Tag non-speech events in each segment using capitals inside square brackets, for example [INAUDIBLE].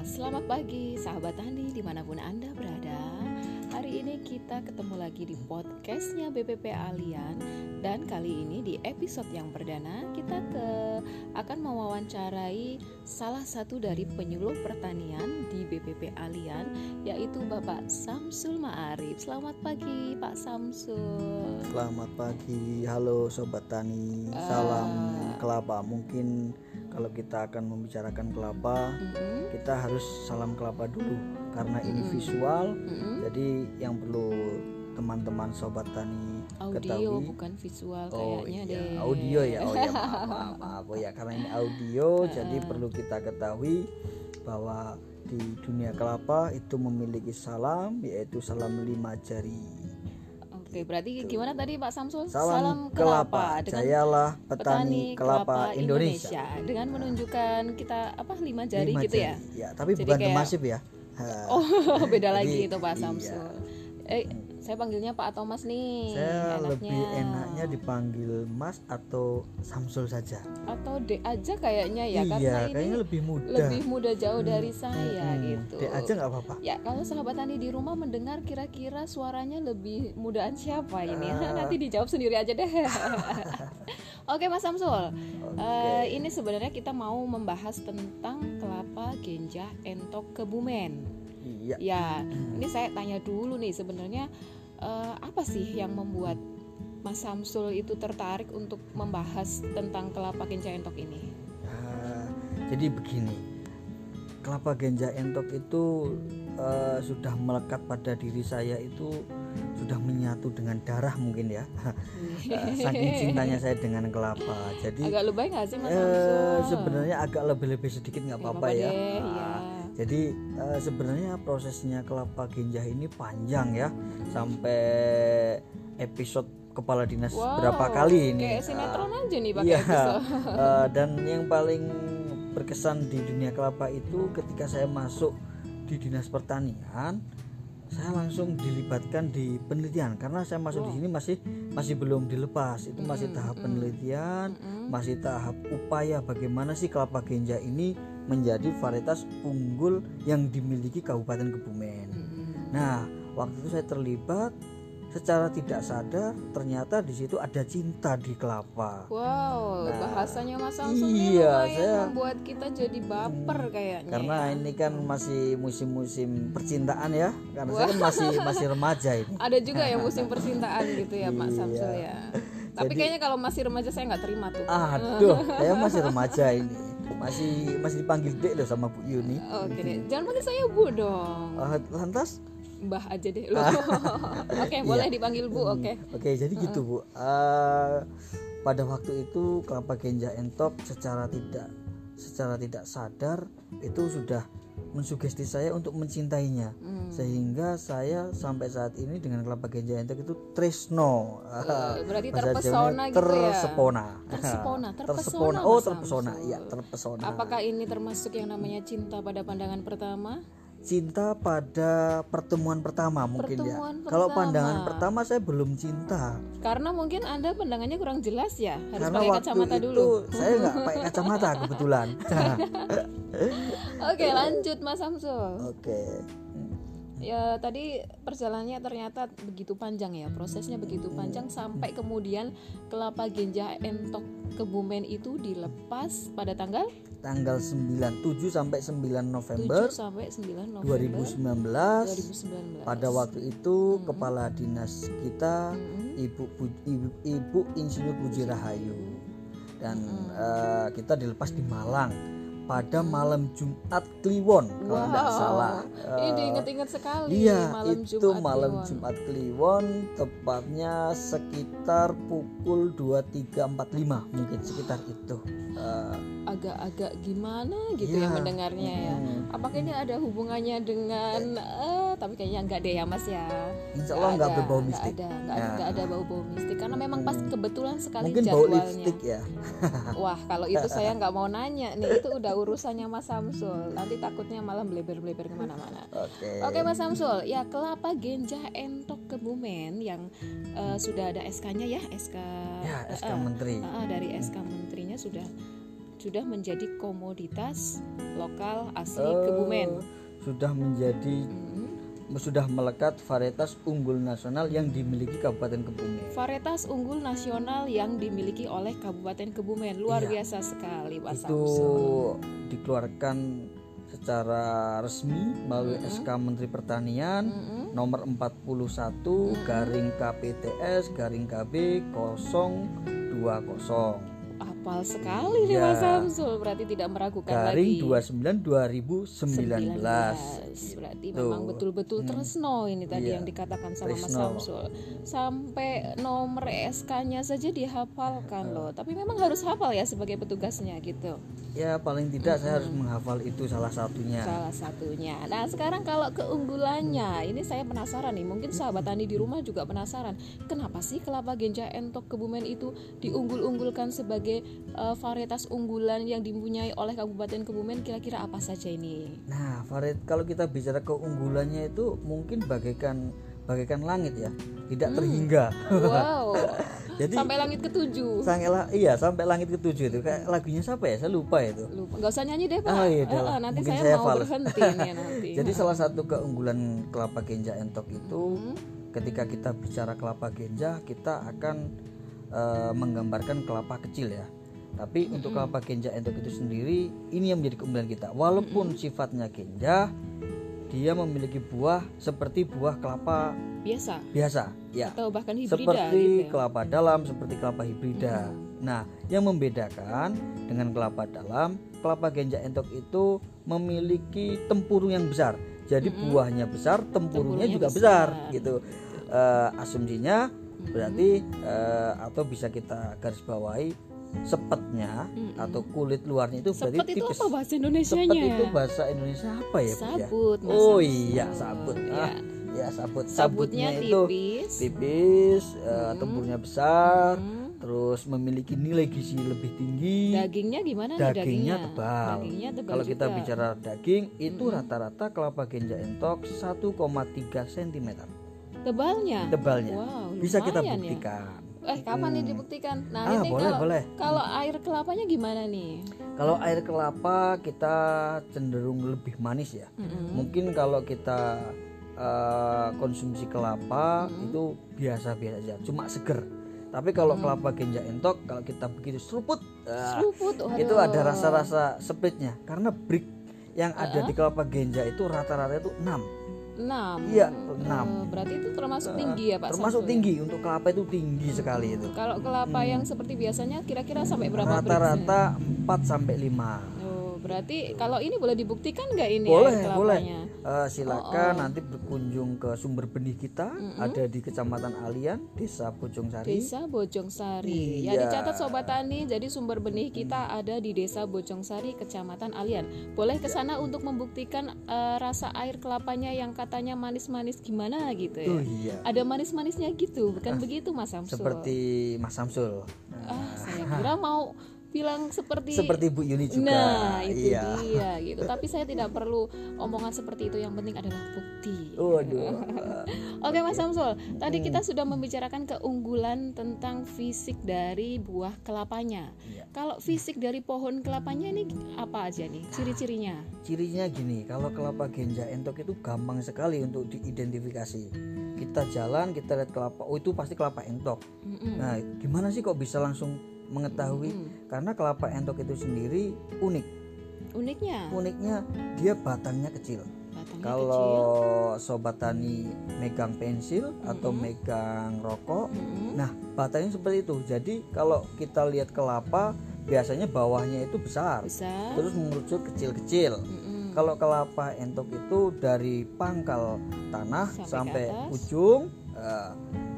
selamat pagi sahabat tani di mana pun Anda berada ini kita ketemu lagi di podcastnya BPP Alian. Dan kali ini di episode yang perdana kita ke akan mewawancarai salah satu dari penyuluh pertanian di BPP Alian Yaitu Bapak Samsul Ma'arif. Selamat pagi Pak Samsul. Selamat pagi, halo Sobat Tani. Salam Ah. kelapa. Mungkin kalau kita akan membicarakan kelapa Mm-mm, Kita harus salam kelapa dulu Karena ini Mm-mm. visual mm-mm. Jadi yang perlu teman-teman Sobat Tani Audio ketahui bukan visual Oh kayaknya iya, deh audio ya Oh ya [LAUGHS] maaf, maaf, maaf. Oh ya karena ini audio Jadi perlu kita ketahui bahwa di dunia kelapa itu memiliki salam yaitu salam lima jari Oke, berarti gimana tadi Pak Samsul? Salam, kelapa, dengan Jayalah petani, kelapa, Indonesia. dengan menunjukkan kita apa lima jari Lima gitu ya. jari. Ya, tapi Jadi bukan kayak- demasif ya. Oh, [LAUGHS] beda Jadi, lagi itu Pak iya. Samsul. Eh, saya panggilnya Pak atau Mas nih. Saya enaknya. lebih enaknya dipanggil Mas atau Samsul saja. atau D aja kayaknya ya iya, karena ini kayaknya lebih mudah. lebih mudah jauh dari saya Hmm, gitu. D aja nggak apa-apa. Ya, kalau sahabat tani di rumah mendengar kira-kira suaranya lebih mudaan siapa ini? Ah. [LAUGHS] Nanti dijawab sendiri aja deh. [LAUGHS] Oke, Mas Samsul. Eh, ini sebenarnya kita mau membahas tentang kelapa genjah entok kebumen. Iya. Ya, ini saya tanya dulu nih sebenarnya eh, apa sih yang membuat Mas Samsul itu tertarik untuk membahas tentang kelapa genjah entok ini? Ah, jadi begini, kelapa genja entok itu eh, sudah melekat pada diri saya itu sudah menyatu dengan darah mungkin ya. [LAUGHS] Eh, Saking cintanya saya dengan kelapa. Jadi Agak lebay nggak sih Mas eh, sebenarnya agak lebih-lebih sedikit nggak apa-apa ya. ya. Jadi eh, sebenarnya prosesnya kelapa genjah ini panjang ya sampai episode kepala dinas Wow, berapa kali ini. Kayak sinetron aja nih pakai Iya. episode. [LAUGHS] Eh, dan yang paling berkesan di dunia kelapa itu ketika saya masuk di dinas pertanian, saya langsung dilibatkan di penelitian karena saya masuk di sini masih masih belum dilepas. Itu masih tahap penelitian, masih tahap upaya bagaimana sih kelapa genja ini menjadi varietas unggul yang dimiliki Kabupaten Kebumen. Nah, waktu itu saya terlibat secara tidak sadar ternyata di situ ada cinta di kelapa. Wow, Nah, bahasanya Mas Samsul ini iya, saya- membuat kita jadi baper kayaknya. Karena ya. ini kan masih musim-musim percintaan ya. Karena saya kan masih masih remaja ini. ada juga ya musim percintaan gitu ya Pak Iya. Samsul ya. Tapi kayaknya kalau masih remaja saya nggak terima tuh. Aduh, saya masih remaja ini. Masih masih dipanggil Dek loh sama Bu Yuni. Oke deh, jangan panggil saya Bu dong. Eh, lantas Mbah aja deh loh. [LAUGHS] Oke, boleh dipanggil Bu, oke. Oke, jadi gitu Bu. Eh, pada waktu itu kelapa genja entok secara tidak secara tidak sadar itu sudah mensugesti saya untuk mencintainya. Hmm. Sehingga saya sampai saat ini dengan kelapa genja entok itu tresno. Eh, [LAUGHS] berarti Bahasa terpesona gitu ya? tersepona. Tersepona, [LAUGHS] terpesona, tersepona. Oh, terpesona. Samsul. Iya, terpesona. Apakah ini termasuk yang namanya cinta pada pandangan pertama? Cinta pada pertemuan pertama mungkin Pertemuan ya. Kalau pertama. pandangan pertama saya belum cinta. Karena mungkin Anda pandangannya kurang jelas ya, harus Karena pakai waktu kacamata itu dulu. saya nggak pakai kacamata kebetulan. [LAUGHS] Oke, lanjut Mas Samsul. Oke. Ya tadi perjalanannya ternyata begitu panjang ya, prosesnya begitu panjang sampai kemudian kelapa genjah entok kebumen itu dilepas pada tanggal Tanggal 9 7 sampai 9 7 November sampai 9 November 2019. 2019. Pada waktu itu kepala dinas kita Mm-mm. Ibu Pu- Ibu, Ibu Insinyur Puji Rahayu dan eh, kita dilepas di Malang pada malam Jumat Kliwon kalau tidak Wow. salah. Ini Eh, diinget-inget sekali Iya, malam itu Jumat malam Kliwon. Jumat Kliwon tepatnya sekitar pukul 23.45 mungkin sekitar itu. Eh, agak-agak gimana gitu ya Iya. mendengarnya ya. Mm. Apakah ini ada hubungannya dengan eh tapi kayaknya enggak deh ya Mas ya. insya Allah nggak ada, berbau nggak mistik. ada, nggak ada, Ya. nggak ada bau-bau mistik karena memang pas kebetulan sekali Mungkin bau jadwalnya. lipstik ya. [LAUGHS] Wah, kalau itu saya nggak mau nanya nih, itu udah urusannya Mas Samsul. Nanti takutnya malah bleber-bleber ke mana-mana. Oke. Oke Mas Samsul, ya kelapa genjah entok kebumen yang eh, sudah ada SK-nya ya, SK Ya, SK eh, Menteri. eh, dari SK Menterinya sudah sudah menjadi komoditas lokal asli Eh, Kebumen. sudah menjadi Mm. sudah melekat varietas unggul nasional yang dimiliki Kabupaten Kebumen. Varietas unggul nasional yang dimiliki oleh Kabupaten Kebumen luar Iya. biasa sekali Pak itu Samsul. dikeluarkan secara resmi melalui Mm-mm. SK Menteri Pertanian Mm-mm. nomor 41 garing KPTS garing KB 020 Hafal sekali nih Iya. Mas Samsul, berarti tidak meragukan garing lagi. 29 2019 Berarti Gitu. memang betul-betul Hmm. tresno ini tadi Iya. yang dikatakan sama Mas. Samsul. Sampai nomor SK-nya saja dihafalkan loh. Tapi memang harus hafal ya sebagai petugasnya gitu. ya paling tidak saya harus menghafal itu salah satunya Salah satunya. Nah, sekarang kalau keunggulannya, ini saya penasaran nih. Mungkin sahabat tani di rumah juga penasaran. Kenapa sih kelapa genja entok Kebumen itu diunggul-unggulkan sebagai eh, varietas unggulan yang dipunyai oleh Kabupaten Kebumen? Kira-kira apa saja ini? Nah, Farid, kalau kita bicara keunggulannya itu mungkin bagaikan bagaikan langit ya, tidak terhingga. Wow. [LAUGHS] Jadi Sampai langit ketujuh. sampai iya sampai langit ketujuh itu kayak lagunya siapa ya? Saya lupa itu. Lupa. Nggak usah nyanyi deh, Pak. Oh, iya, eh, nanti Mungkin saya, saya mau berhenti nih nanti. [LAUGHS] Jadi salah satu keunggulan kelapa genja entok itu Hmm. ketika kita bicara kelapa genja kita akan eh, menggambarkan kelapa kecil ya. Tapi untuk kelapa genja entok itu sendiri ini yang menjadi keunggulan kita. Walaupun sifatnya genja, dia memiliki buah seperti buah kelapa biasa biasa, ya. atau bahkan hibrida Seperti gitu. ya. kelapa dalam, seperti kelapa hibrida. Nah, yang membedakan dengan kelapa dalam, kelapa genja entok itu memiliki tempurung yang besar. Jadi buahnya besar, tempurungnya Tempurungnya juga besar. besar, gitu. Eh, asumsinya berarti eh, atau bisa kita garis bawahi sepetnya atau kulit luarnya itu berarti Sepet itu tipis. apa bahasa Sepet Indonesianya? itu bahasa Indonesia apa ya? Ya? Sabut, Mas Oh iya, sabut. Ya. Ah, ya sabut. Sabutnya itu tipis. tipis, eh, tempurnya besar, Hmm. terus memiliki nilai gizi lebih tinggi. Dagingnya gimana nih Dagingnya dagingnya? tebal. Dagingnya tebal Kalau kita juga. bicara daging, itu rata-rata kelapa genja entok 1,3 cm tebalnya. tebalnya. Wow, Bisa kita lumayan ya. Eh, kapan nih dibuktikan? Nah, Ah, ini boleh, kalau boleh. kalau air kelapanya gimana nih? Kalau air kelapa kita cenderung lebih manis ya. Mm-mm. Mungkin kalau kita eh, konsumsi kelapa itu biasa-biasa aja, cuma seger. Tapi kalau kelapa genja entok, kalau kita begitu seruput, ah, Seruput, waduh. itu ada rasa-rasa sepitnya. Karena brick yang ada di kelapa genja itu rata-rata itu 6 enam. Iya, Eh, 6 berarti itu termasuk tinggi ya, Pak? Termasuk Samsul? tinggi untuk kelapa itu tinggi sekali itu. Kalau kelapa yang seperti biasanya kira-kira sampai berapa? Rata-rata 4 sampai 5. Oh, berarti kalau ini boleh dibuktikan nggak ini Boleh, air boleh. kelapanya? Eh, silakan nanti berkunjung ke sumber benih kita ada di Kecamatan Alian, Desa Bojong Sari. Desa Bojongsari. Ya Iya. dicatat sobat tani, jadi sumber benih kita ada di Desa Bojongsari, Kecamatan Alian. Boleh ke sana untuk membuktikan eh, rasa air kelapanya yang katanya manis-manis gimana gitu ya. Oh iya. Ada manis-manisnya gitu, bukan begitu Mas Samsul? Seperti Mas Samsul. Ah, saya kira [LAUGHS] mau bilang seperti Seperti Bu Yuni juga. Nah, itu iya. dia [LAUGHS] gitu. Tapi saya tidak perlu omongan seperti itu. Yang penting adalah bukti. Waduh. [LAUGHS] Oke Mas Samsul, tadi Hmm. kita sudah membicarakan keunggulan tentang fisik dari buah kelapanya. Iya. Kalau fisik dari pohon kelapanya ini apa aja nih ciri-cirinya? Cirinya gini, kalau kelapa genja entok itu gampang sekali untuk diidentifikasi. Kita jalan, kita lihat kelapa, oh itu pasti kelapa entok. Mm-mm. Nah, gimana sih kok bisa langsung mengetahui? Mm. Karena kelapa entok itu sendiri unik. Uniknya Uniknya dia batangnya kecil. batangnya Kalau kecil. sobat tani megang pensil atau megang rokok, Mm-mm. nah batangnya seperti itu. Jadi kalau kita lihat kelapa, biasanya bawahnya itu besar, Besar. terus mengerucut kecil-kecil. Mm-mm. Kalau kelapa entok itu dari pangkal tanah Sampai sampai, ujung eh,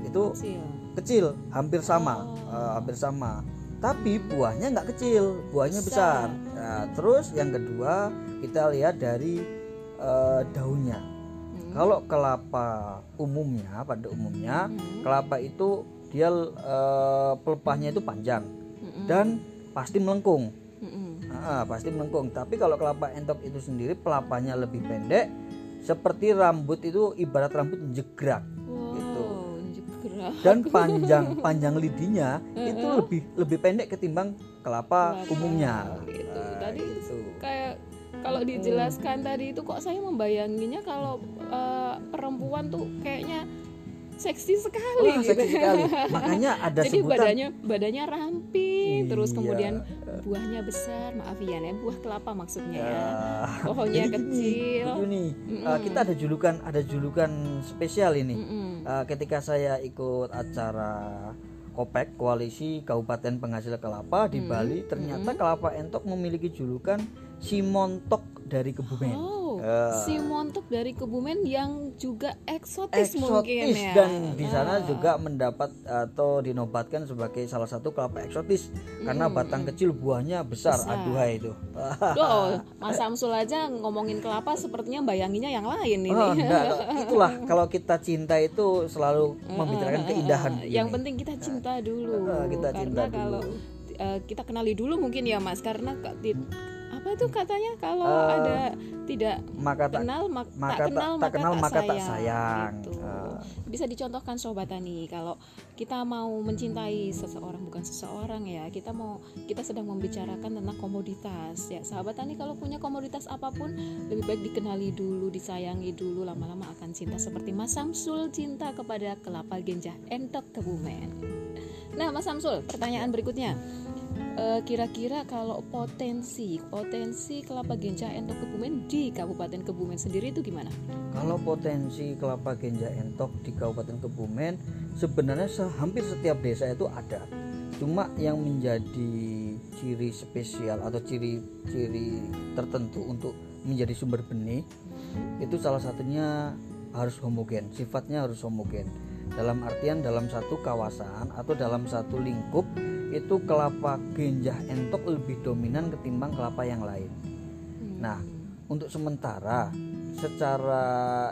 itu Kecil. kecil, hampir sama, Oh. eh, hampir sama. Tapi buahnya nggak kecil, buahnya Besar. besar. Nah, terus yang kedua kita lihat dari eh, daunnya. Mm. Kalau kelapa umumnya, pada umumnya Mm. kelapa itu dia eh, pelepahnya itu panjang Mm-mm. dan pasti melengkung. Mm-mm. Ah, pasti melengkung. Tapi kalau kelapa entok itu sendiri pelapanya lebih pendek, seperti rambut itu ibarat rambut jegrak. Jegrak dan panjang panjang lidinya [LAUGHS] itu lebih lebih pendek ketimbang kelapa, Kelapa, umumnya. gitu. Nah, Tadi gitu. kayak kalau dijelaskan tadi itu kok saya membayanginya kalau eh, perempuan tuh kayaknya seksi sekali Wah, gitu. seksi sekali. [LAUGHS] Makanya ada Jadi sebutan badannya badannya ramping, terus Iya. kemudian buahnya besar, maaf ya, ya buah kelapa maksudnya ya. Ah, Pohonnya jadi gini, kecil. begini, Mm-mm. uh, kita ada julukan ada julukan spesial ini. Mm-mm. Uh, ketika saya ikut acara Kopek Koalisi Kabupaten Penghasil Kelapa di Mm. Bali, ternyata kelapa entok memiliki julukan si montok dari Kebumen. Oh, Eh. si montok dari Kebumen yang juga eksotis, mungkin eksotis ya. dan di sana Ah. juga mendapat atau dinobatkan sebagai salah satu kelapa eksotis karena batang kecil buahnya besar, Besar. aduhai itu. [LAUGHS] Duh, Mas Samsul aja ngomongin kelapa sepertinya bayanginya yang lain ini. Oh, enggak, [LAUGHS] itulah kalau kita cinta itu selalu membicarakan keindahan. Yang penting kita cinta dulu. Kita karena cinta dulu. kalau eh, kita kenali dulu mungkin ya Mas karena apa itu katanya? Kalau Eh, ada tidak maka tak kenal mak- maka tak kenal tak maka, kenal, tak, maka tak sayang, gitu. Eh. bisa dicontohkan sobat tani kalau kita mau mencintai seseorang bukan seseorang ya kita mau kita sedang membicarakan tentang komoditas ya. Sahabat tani kalau punya komoditas apa pun lebih baik dikenali dulu disayangi dulu lama-lama akan cinta. Seperti Mas Samsul cinta kepada kelapa genjah entok kebumen. Nah Mas Samsul pertanyaan berikutnya. Eh, kira-kira kalau potensi potensi kelapa genjah entok kebumen di Kabupaten Kebumen sendiri itu gimana? Kalau potensi kelapa genja entok di Kabupaten Kebumen sebenarnya se- hampir setiap desa itu ada. Cuma yang menjadi ciri spesial atau ciri-ciri tertentu untuk menjadi sumber benih itu salah satunya harus homogen, sifatnya harus homogen. Dalam artian dalam satu kawasan atau dalam satu lingkup itu kelapa genjah entok lebih dominan ketimbang kelapa yang lain. Nah, untuk sementara secara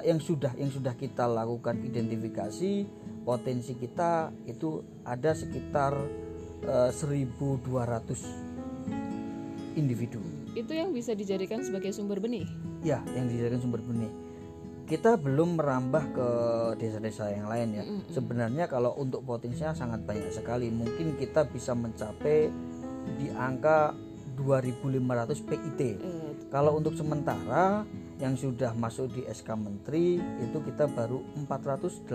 yang sudah yang sudah kita lakukan identifikasi potensi kita itu ada sekitar eh, 1200 individu. Itu yang bisa dijadikan sebagai sumber benih. Ya, yang dijadikan sumber benih. Kita belum merambah ke desa-desa yang lain ya. Sebenarnya kalau untuk potensinya sangat banyak sekali. Mungkin kita bisa mencapai di angka 2500 PIT. Eh, Kalau untuk sementara yang sudah masuk di SK Menteri itu kita baru 482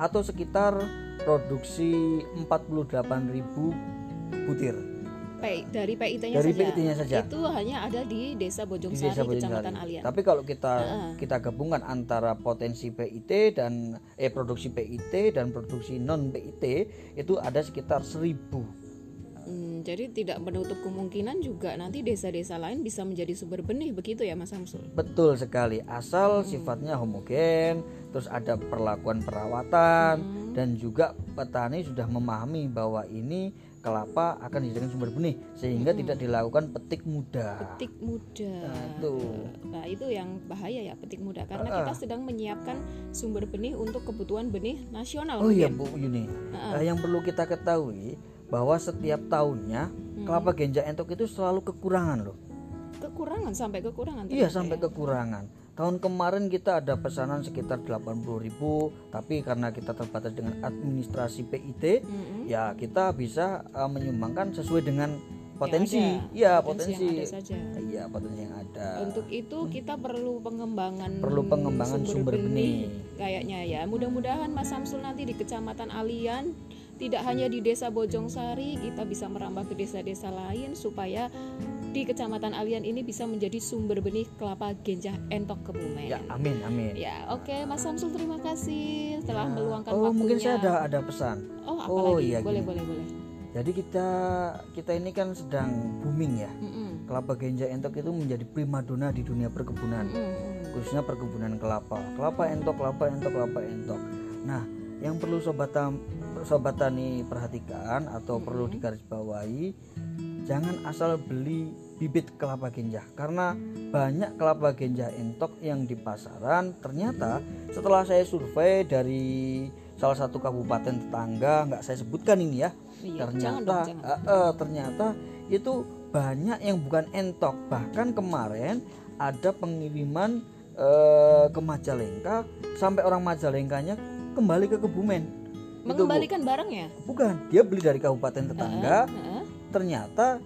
atau sekitar produksi 48.000 butir. P- dari PIT-nya Dari saja. PIT-nya saja. Itu hanya ada di Desa di Bojong desa Sari, Bojonegoro. Kecamatan Alian. Tapi kalau kita Heeh. kita gabungkan antara potensi PIT dan eh produksi PIT dan produksi non PIT itu ada sekitar 1000 Hmm, jadi tidak menutup kemungkinan juga nanti desa-desa lain bisa menjadi sumber benih begitu ya Mas Samsul. Betul sekali, asal sifatnya homogen, terus ada perlakuan perawatan dan juga petani sudah memahami bahwa ini kelapa akan dijadikan sumber benih sehingga tidak dilakukan petik muda. Petik muda. Nah, itu. Nah, itu yang bahaya ya petik muda karena kita sedang menyiapkan sumber benih untuk kebutuhan benih nasional Oh iya. Bu Yuni, Eh, yang perlu kita ketahui bahwa setiap tahunnya kelapa genja entok itu selalu kekurangan loh. Kekurangan sampai kekurangan. Iya sampai ya. kekurangan. Tahun kemarin kita ada pesanan sekitar 80.000 tapi karena kita terbatas dengan administrasi PIT, Mm-mm. ya kita bisa uh, menyumbangkan sesuai dengan potensi. Iya, Potensi potensi. saja. Iya, potensi yang ada. Untuk itu kita perlu pengembangan Perlu pengembangan sumber benih. kayaknya ya. Mudah-mudahan Mas Samsul nanti di Kecamatan Alian tidak hanya di Desa Bojong-Sari, kita bisa merambah ke desa-desa lain supaya di Kecamatan Alian ini bisa menjadi sumber benih kelapa genjah entok kebumen. Ya, amin, amin. Ya, oke Mas Samsul terima kasih telah meluangkan Oh, waktunya. mungkin saya ada ada pesan. Oh, apa Oh, iya, boleh, gini. boleh, boleh. Jadi kita kita ini kan sedang booming ya. Mm-mm. Kelapa genja entok itu menjadi primadona di dunia perkebunan. Mm-mm. khususnya perkebunan kelapa kelapa entok kelapa entok kelapa entok nah yang perlu sobat tam- sobat tani perhatikan atau perlu digarisbawahi jangan asal beli bibit kelapa genjah karena banyak kelapa genjah entok yang di pasaran ternyata setelah saya survei dari salah satu kabupaten tetangga nggak saya sebutkan ini ya Iya, jangan ternyata dong, jangan. eh, eh, ternyata itu banyak yang bukan entok bahkan kemarin ada pengiriman eh, ke Majalengka sampai orang Majalengkanya kembali ke Kebumen. Mengembalikan barangnya. Bukan, dia beli dari kabupaten tetangga. Heeh. Ternyata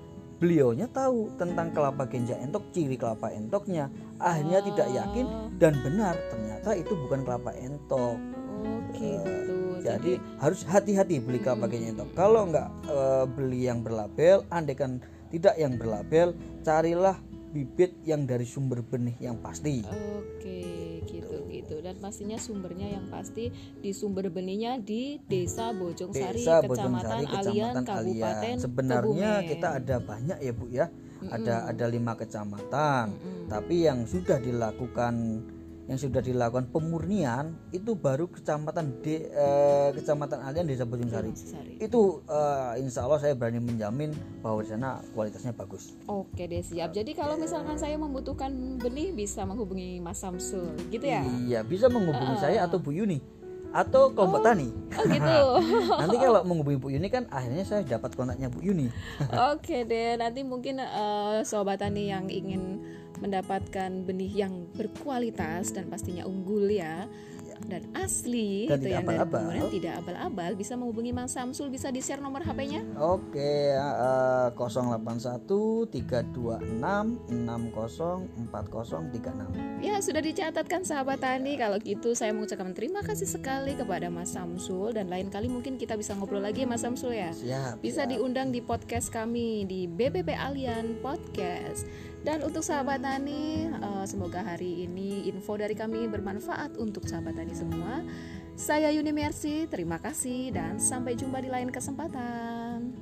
beliaunya tahu tentang kelapa genja entok, ciri kelapa entoknya. Akhirnya tidak yakin dan benar, ternyata itu bukan kelapa entok. Oh gitu. Jadi harus hati-hati beli kelapa genja entok. Kalau nggak eh, beli yang berlabel, andaikan tidak yang berlabel, carilah bibit yang dari sumber benih yang pasti. Oke, gitu gitu. Dan pastinya sumbernya yang pasti di sumber benihnya di Desa Bojong Sari, Desa Kecamatan, Bojong Sari, Alian, Kecamatan Kabupaten. Sebenarnya Kebumen. kita ada banyak ya Bu ya. Ada ada lima kecamatan. Mm-mm. Tapi yang sudah dilakukan yang sudah dilakukan pemurnian itu baru kecamatan de, eh, kecamatan Alian Desa Bojong Sari. Itu eh, insya Allah saya berani menjamin bahwa di sana kualitasnya bagus. Oke deh siap. Jadi kalau misalkan saya membutuhkan benih bisa menghubungi Mas Samsul, gitu ya? Iya bisa menghubungi saya atau Bu Yuni atau kelompok tani. Oh gitu. [LAUGHS] Nanti kalau menghubungi Bu Yuni kan akhirnya saya dapat kontaknya Bu Yuni. Oke deh. Nanti mungkin eh, sobat tani yang ingin mendapatkan benih yang berkualitas dan pastinya unggul ya dan asli Dan itu tidak yang dari abal-abal. Kebumen, tidak abal-abal bisa menghubungi Mas Samsul bisa di share nomor HP-nya Oke, eh, 081 326 60 4036. Ya sudah dicatatkan sahabat tani Kalau gitu saya mengucapkan terima kasih sekali kepada Mas Samsul Dan lain kali mungkin kita bisa ngobrol lagi ya Mas Samsul ya Siap. Bisa siap. diundang di podcast kami di BPP Alian Podcast Dan untuk sahabat tani eh, Semoga hari ini info dari kami bermanfaat untuk sahabat tani semua. Saya Yuni Mercy, terima kasih dan sampai jumpa di lain kesempatan